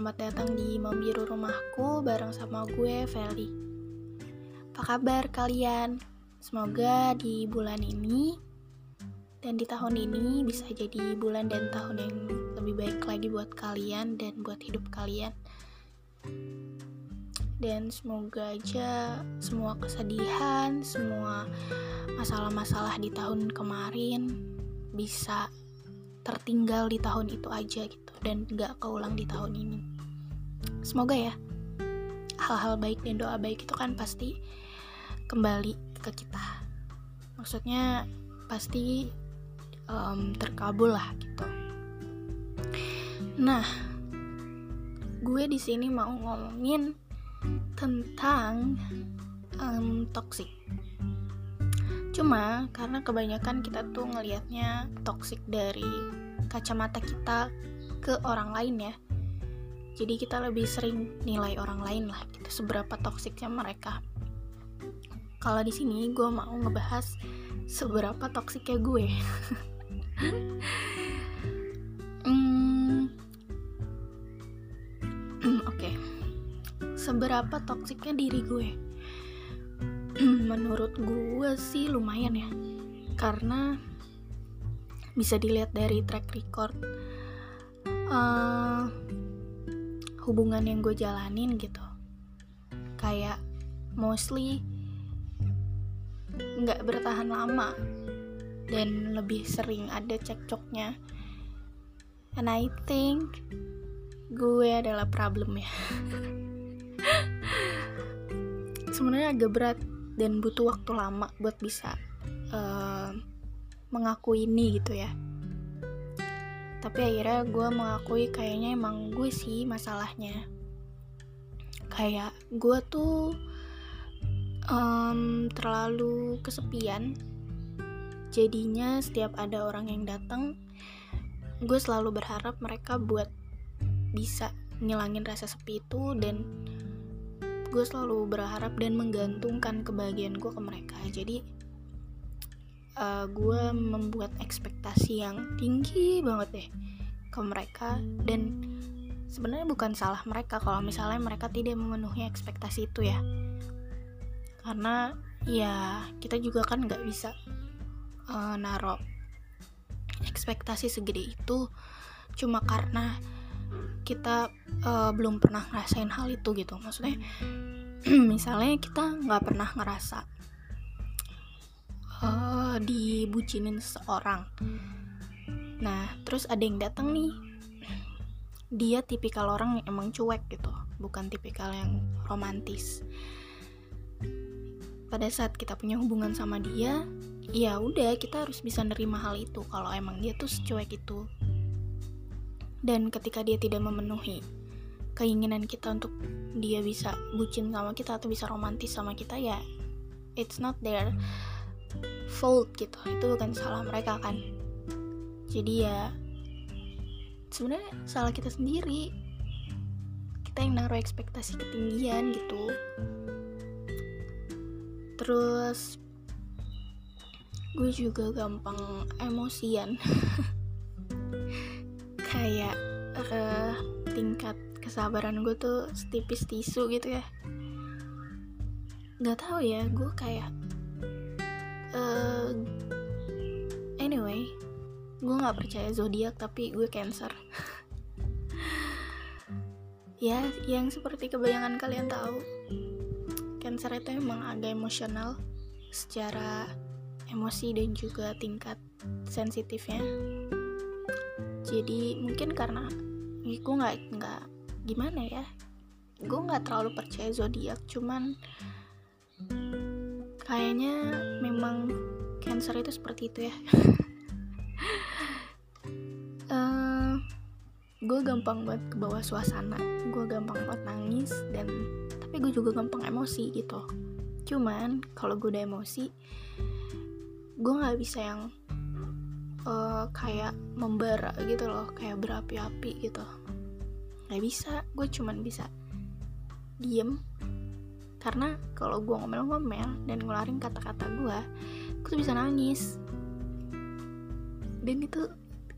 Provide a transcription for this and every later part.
selamat datang di Membiru Rumahku bareng sama gue, Feli. Apa kabar kalian? Semoga di bulan ini dan di tahun ini bisa jadi bulan dan tahun yang lebih baik lagi buat kalian dan buat hidup kalian. Dan semoga aja semua kesedihan, semua masalah-masalah di tahun kemarin bisa tertinggal di tahun itu aja gitu dan gak keulang di tahun ini. Semoga ya hal-hal baik dan doa baik itu kan pasti kembali ke kita. Maksudnya pasti um, terkabul lah gitu. Nah gue di sini mau ngomongin tentang um, toxic. Cuma karena kebanyakan kita tuh ngelihatnya toxic dari kacamata kita ke orang lain ya. Jadi kita lebih sering nilai orang lain lah gitu seberapa toksiknya mereka. Kalau di sini gue mau ngebahas seberapa toksiknya gue. Hmm, oke. Seberapa toksiknya diri gue? Menurut gue sih lumayan ya. Karena bisa dilihat dari track record uh, hubungan yang gue jalanin gitu. Kayak mostly nggak bertahan lama dan lebih sering ada cekcoknya. And I think gue adalah problem ya. Sebenarnya agak berat dan butuh waktu lama buat bisa uh, mengakui ini gitu ya. Tapi akhirnya gue mengakui kayaknya emang gue sih masalahnya. Kayak gue tuh um, terlalu kesepian. Jadinya setiap ada orang yang datang gue selalu berharap mereka buat bisa ngilangin rasa sepi itu dan gue selalu berharap dan menggantungkan kebahagiaan gue ke mereka. Jadi uh, gue membuat ekspektasi yang tinggi banget deh ke mereka. Dan sebenarnya bukan salah mereka kalau misalnya mereka tidak memenuhi ekspektasi itu ya. Karena ya kita juga kan nggak bisa uh, ekspektasi segede itu cuma karena kita uh, belum pernah ngerasain hal itu gitu. Maksudnya misalnya kita nggak pernah ngerasa uh, dibucinin seseorang nah terus ada yang datang nih. Dia tipikal orang yang emang cuek gitu bukan tipikal yang romantis. Pada saat kita punya hubungan sama dia ya udah kita harus bisa nerima hal itu kalau emang dia tuh secuek itu. Dan ketika dia tidak memenuhi keinginan kita untuk dia bisa bucin sama kita atau bisa romantis sama kita ya it's not there fault gitu. Itu bukan salah mereka kan. Jadi ya sebenarnya salah kita sendiri. Kita yang naruh ekspektasi ketinggian gitu. Terus gue juga gampang emosian. Kayak uh, tingkat kesabaran gue tuh setipis tisu gitu ya. Nggak tahu ya gue kayak uh, anyway gue nggak percaya zodiak tapi gue cancer. Ya yang seperti kebayangan kalian tahu cancer itu emang agak emosional secara emosi dan juga tingkat sensitifnya. Jadi mungkin karena ya gue nggak nggak gimana ya gue nggak terlalu percaya zodiak cuman kayaknya memang cancer itu seperti itu ya. Uh, eh, gue gampang buat ke bawah suasana. Gue gampang buat nangis dan tapi gue juga gampang emosi gitu. Cuman kalau gue udah emosi gue nggak bisa yang uh, kayak membara gitu loh kayak berapi-api gitu. Nggak bisa. Gue cuman bisa diem karena kalau gue ngomel-ngomel dan ngeluarin kata-kata gue gue tuh bisa nangis. Dan itu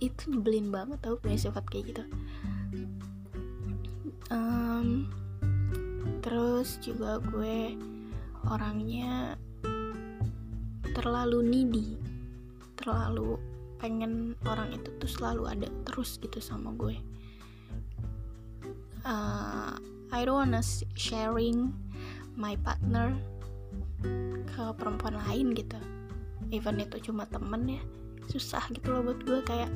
itu nyebelin banget tau punya sifat kayak gitu. Um, terus juga gue orangnya terlalu needy. Terlalu pengen orang itu tuh selalu ada terus gitu sama gue. Uh, I don't wanna sharing my partner ke perempuan lain gitu. Even itu cuma temen ya. Susah gitu loh buat gue kayak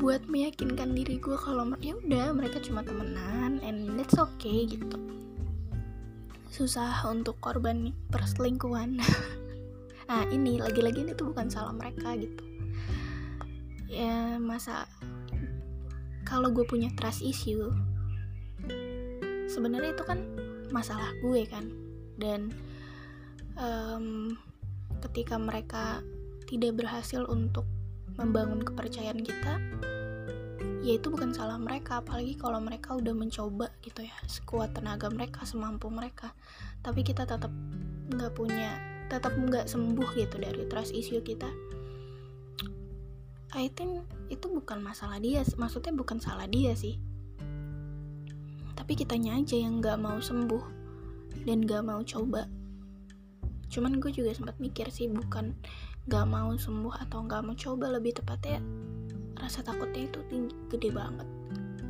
buat meyakinkan diri gue kalau ya udah mereka cuma temenan and it's okay gitu. Susah untuk korban perselingkuhan. Nah ini lagi-lagi ini tuh bukan salah mereka gitu. Ya masa kalau gue punya trust issue sebenarnya itu kan masalah gue kan. Dan um, ketika mereka tidak berhasil untuk membangun kepercayaan kita ya itu bukan salah mereka. Apalagi kalau mereka udah mencoba gitu ya sekuat tenaga mereka semampu mereka. Tapi kita tetap nggak punya tetap nggak sembuh gitu dari trust issue kita. I think itu bukan masalah dia maksudnya bukan salah dia sih tapi kitanya aja yang nggak mau sembuh dan nggak mau coba. Cuman gue juga sempat mikir sih bukan gak mau sembuh atau gak mau coba lebih tepatnya rasa takutnya itu tinggi gede banget.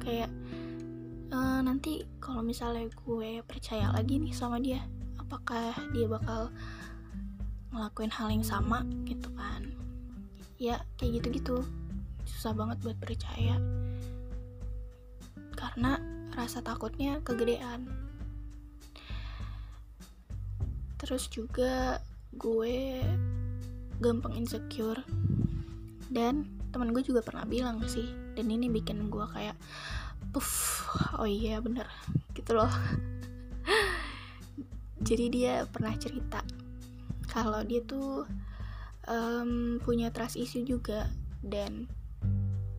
Kayak uh, nanti kalau misalnya gue percaya lagi nih sama dia apakah dia bakal ngelakuin hal yang sama gitu kan? Ya kayak gitu-gitu. Susah banget buat percaya. Karena rasa takutnya kegedean. Terus juga gue gampang insecure. Dan teman gue juga pernah bilang sih dan ini bikin gue kayak puff oh iya bener gitu loh. Jadi dia pernah cerita kalau dia tuh um, punya trust issue juga dan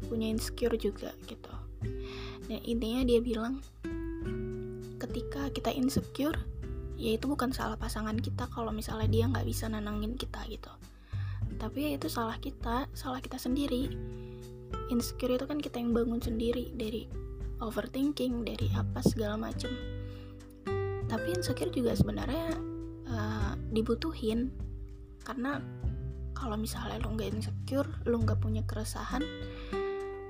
punya insecure juga gitu intinya dia bilang ketika kita insecure ya itu bukan salah pasangan kita kalau misalnya dia nggak bisa nenangin kita gitu. Tapi ya itu salah kita salah kita sendiri. Insecure itu kan kita yang bangun sendiri dari overthinking dari apa segala macem. Tapi insecure juga sebenarnya uh, dibutuhin. Karena kalau misalnya lo nggak insecure lo nggak punya keresahan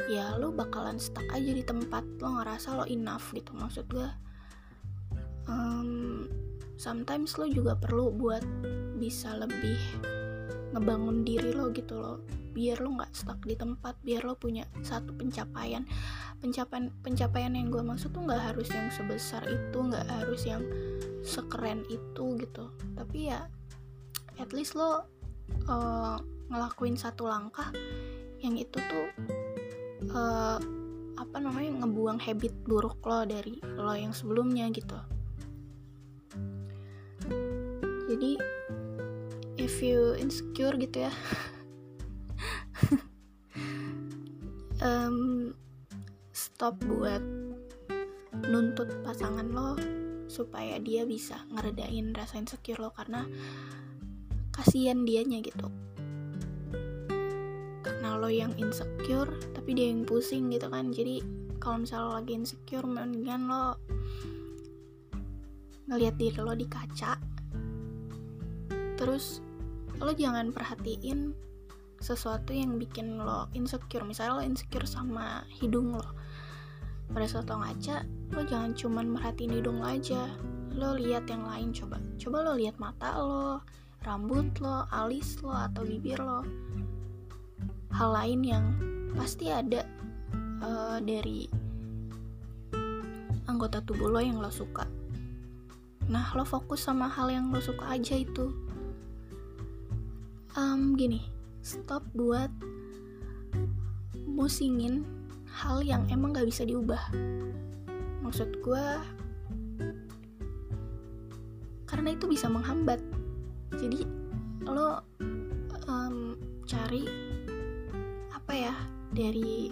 ya lo bakalan stuck aja di tempat lo ngerasa lo enough gitu. Maksud gue um, sometimes lo juga perlu buat bisa lebih ngebangun diri lo gitu loh. Biar lo nggak stuck di tempat biar lo punya satu pencapaian. Pencapaian pencapaian yang gue maksud tuh nggak harus yang sebesar itu nggak harus yang sekeren itu gitu. Tapi ya at least lo uh, ngelakuin satu langkah yang itu tuh uh, apa namanya ngebuang habit buruk lo dari lo yang sebelumnya gitu. Jadi if you insecure gitu ya. Um, stop buat nuntut pasangan lo supaya dia bisa ngeredain rasa insecure lo karena kasihan dianya gitu karena lo yang insecure tapi dia yang pusing gitu kan. Jadi kalau misalnya lo lagi insecure mendingan lo ngelihat diri lo di kaca. Terus lo jangan perhatiin sesuatu yang bikin lo insecure. Misalnya lo insecure sama hidung lo. Pada saat lo ngaca lo jangan cuman merhatiin hidung lo aja. Lo lihat yang lain coba. Coba lo lihat mata lo rambut lo alis lo atau bibir lo hal lain yang pasti ada uh, dari anggota tubuh lo yang lo suka. Nah lo fokus sama hal yang lo suka aja itu. Um, gini stop buat musingin hal yang emang gak bisa diubah. Maksud gue karena itu bisa menghambat. Jadi lo um, cari apa ya dari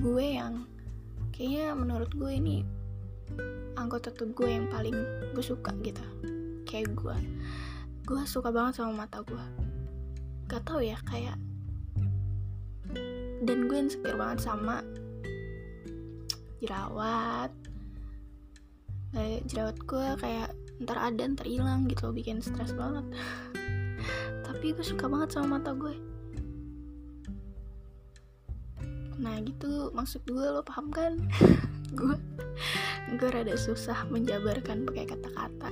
gue yang kayaknya menurut gue ini anggota tubuh gue yang paling gue suka gitu. Kayak gue gue suka banget sama mata gue. Gak tau ya kayak dan gue insecure banget sama jerawat. Kayak jerawat gue kayak ntar ada ntar hilang gitu bikin stres banget. Tapi gue suka banget sama mata gue nah gitu. Maksud gue lo paham kan? Gue gue rada susah menjabarkan pakai kata-kata.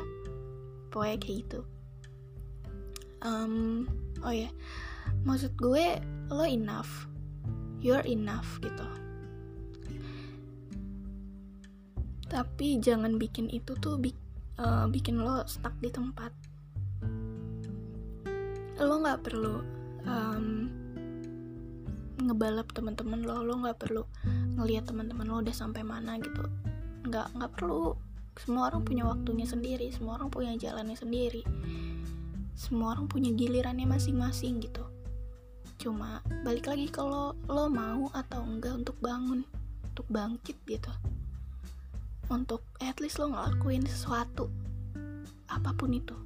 Pokoknya kayak gitu. Um, oh ya. Yeah. maksud gue lo enough. You're enough gitu. Tapi jangan bikin itu tuh bi uh, bikin lo stuck di tempat. Lo nggak perlu um, ngebalap teman-teman lo lo nggak perlu ngelihat teman-teman lo udah sampai mana gitu. Nggak nggak perlu. Semua orang punya waktunya sendiri semua orang punya jalannya sendiri. Semua orang punya gilirannya masing-masing gitu. Cuma balik lagi kalau lo mau atau enggak untuk bangun untuk bangkit gitu. Untuk at least lo ngelakuin sesuatu apa pun itu.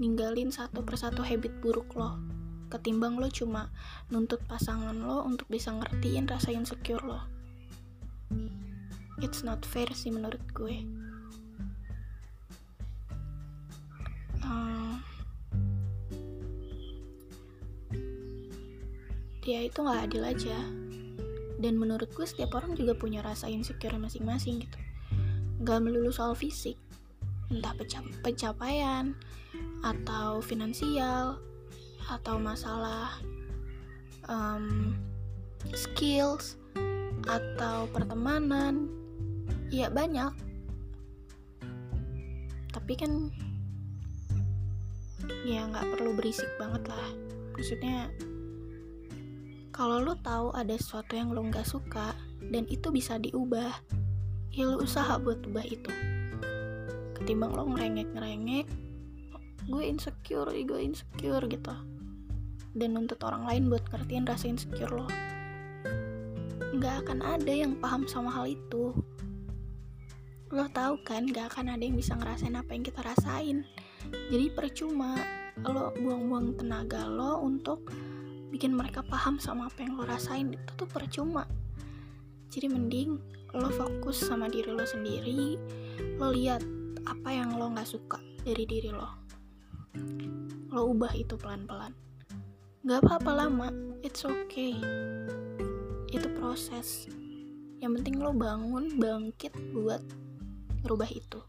Ninggalin satu persatu habit buruk lo ketimbang lo cuma nuntut pasangan lo untuk bisa ngertiin rasa insecure lo. It's not fair sih menurut gue. Dia itu nggak adil aja. Dan menurut gue setiap orang juga punya rasa insecure masing-masing gitu. Nggak melulu soal fisik entah pencapaian atau finansial atau masalah um, skills atau pertemanan ya banyak. Tapi kan ya nggak perlu berisik banget lah. Maksudnya kalau lo tahu ada sesuatu yang lo nggak suka dan itu bisa diubah ya lo usaha buat ubah itu. Ketimbang lo ngerengek ngerengek gue insecure gue insecure gitu. Dan nuntut orang lain buat ngertiin rasa insecure lo. Nggak akan ada yang paham sama hal itu. Lo tahu kan nggak akan ada yang bisa ngerasain apa yang kita rasain. Jadi percuma lo buang-buang tenaga lo untuk bikin mereka paham sama apa yang lo rasain. Itu tuh percuma. Jadi mending lo fokus sama diri lo sendiri. Lo lihat apa yang lo nggak suka dari diri lo lo ubah itu pelan-pelan Gak apa-apa lama, it's okay. Itu proses. Yang penting lo bangun, bangkit buat rubah itu.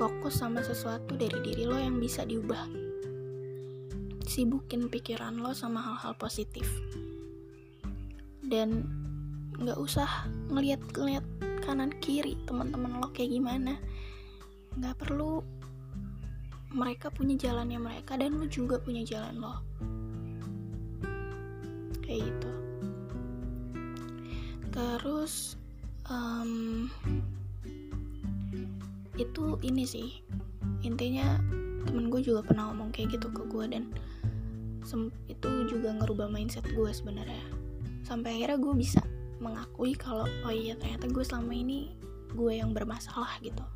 Fokus sama sesuatu dari diri lo yang bisa diubah. Sibukin pikiran lo sama hal-hal positif. Dan gak usah ngeliat-ngeliat kanan kiri teman-teman lo kayak gimana. Gak perlu mereka punya jalannya mereka dan lo juga punya jalan lo. Kayak gitu. Terus um, itu ini sih. Intinya temen gue juga pernah ngomong kayak gitu ke gue dan itu juga ngerubah mindset gue sebenarnya. Sampai akhirnya gue bisa mengakui kalau oh iya ternyata gue selama ini gue yang bermasalah gitu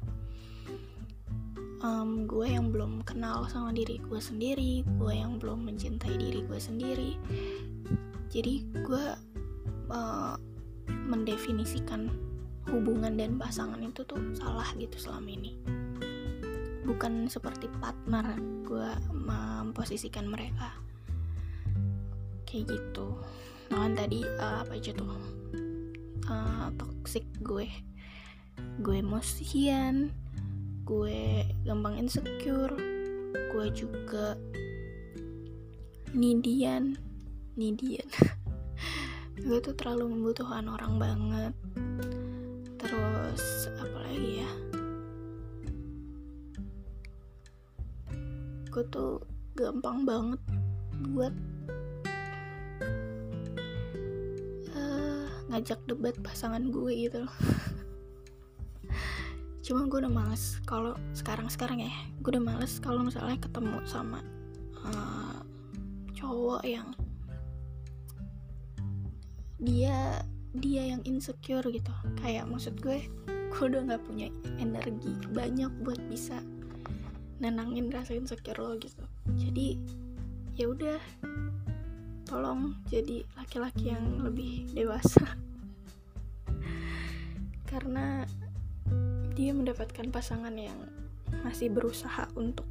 um, gue yang belum kenal sama diri gue sendiri gue yang belum mencintai diri gue sendiri. Jadi gue uh, mendefinisikan hubungan dan pasangan itu tuh salah gitu selama ini. Bukan seperti partner gue memposisikan mereka. Kayak gitu. Nah kan tadi uh, apa aja tuh? Uh, toxic gue. Gue emosian gue gampang insecure gue juga nidian nidian gue tuh terlalu membutuhkan orang banget. Terus apa lagi ya? Gue tuh gampang banget buat uh, ngajak debat pasangan gue gitu cuma gue udah males kalau sekarang sekarang ya gue udah males kalau misalnya ketemu sama uh, cowok yang dia dia yang insecure gitu. Kayak maksud gue gue udah nggak punya energi banyak buat bisa nenangin rasa insecure lo gitu. Jadi ya udah tolong jadi laki-laki yang lebih dewasa. Karena dia mendapatkan pasangan yang masih berusaha untuk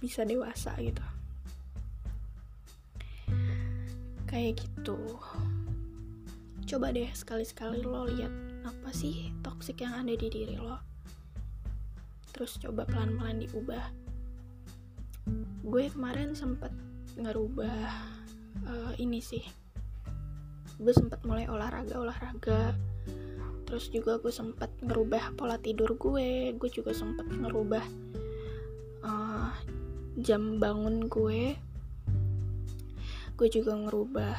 bisa dewasa gitu. Kayak gitu. Coba deh sekali-sekali lo lihat apa sih toxic yang ada di diri lo. Terus coba pelan-pelan diubah. Gue kemarin sempet ngerubah uh, ini sih. Gue sempet mulai olahraga olahraga terus juga gue sempet ngerubah pola tidur gue. Gue juga sempet ngerubah uh, jam bangun gue. Gue juga ngerubah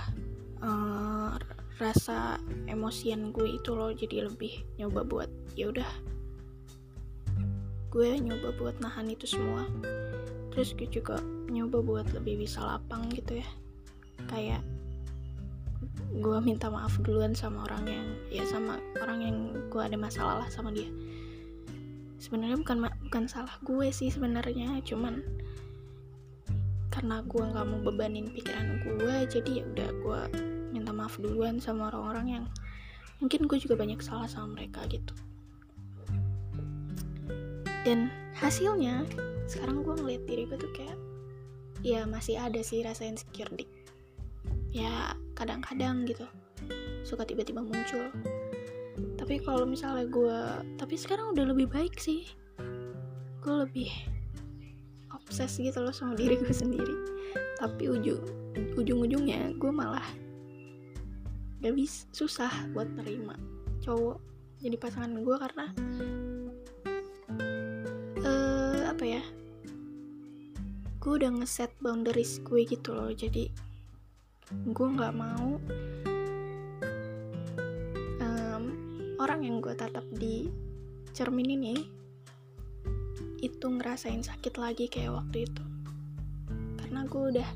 uh, rasa emosian gue itu loh. Jadi lebih nyoba buat ya udah gue nyoba buat nahan itu semua. Terus gue juga nyoba buat lebih bisa lapang gitu ya. Kayak gue minta maaf duluan sama orang yang ya sama orang yang gue ada masalah lah sama dia. Sebenarnya bukan bukan salah gue sih sebenarnya cuman karena gue nggak mau bebanin pikiran gue jadi ya udah gue minta maaf duluan sama orang-orang yang mungkin gue juga banyak salah sama mereka gitu. Dan hasilnya sekarang gue ngeliat diri gue tuh kayak ya masih ada sih rasa insecure dik ya kadang-kadang gitu. Suka tiba-tiba muncul. Tapi kalau misalnya gue tapi sekarang udah lebih baik sih. Gue lebih obses gitu loh sama diri gue sendiri. Tapi ujung ujung-ujungnya gue malah gak bisa susah buat nerima cowok jadi pasangan gue karena uh, apa ya gue udah ngeset boundaries gue gitu loh. Jadi gue nggak mau um, orang yang gue tatap di cermin ini itu ngerasain sakit lagi kayak waktu itu. Karena gue udah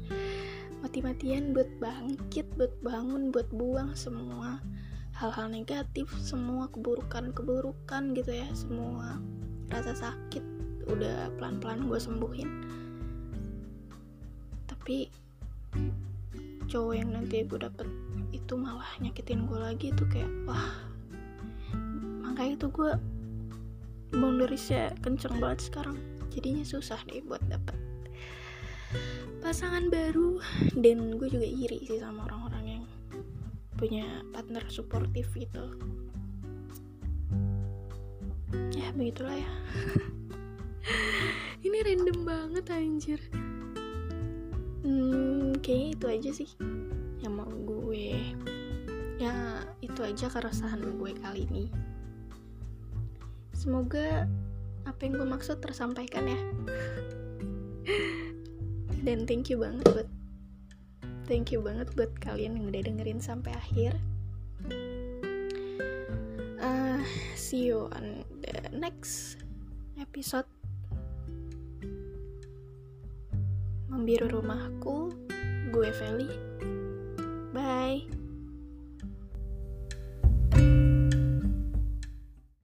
mati-matian buat bangkit buat bangun buat buang semua hal-hal negatif semua keburukan-keburukan gitu ya semua rasa sakit udah pelan-pelan gue sembuhin. Tapi cowok yang nanti gue dapet itu malah nyakitin gue lagi tuh kayak wah makanya itu gue boundariesnya kenceng banget sekarang. Jadinya susah deh buat dapet pasangan baru. Dan gue juga iri sih sama orang-orang yang punya partner suportif gitu. Ya begitulah ya. Ini random banget anjir hmm, kayaknya itu aja sih yang mau gue ya itu aja keresahan gue kali ini. Semoga apa yang gue maksud tersampaikan ya. Dan thank you banget buat thank you banget buat kalian yang udah dengerin sampai akhir. Uh, see you on the next episode membiru rumahku. Gue Feli. Bye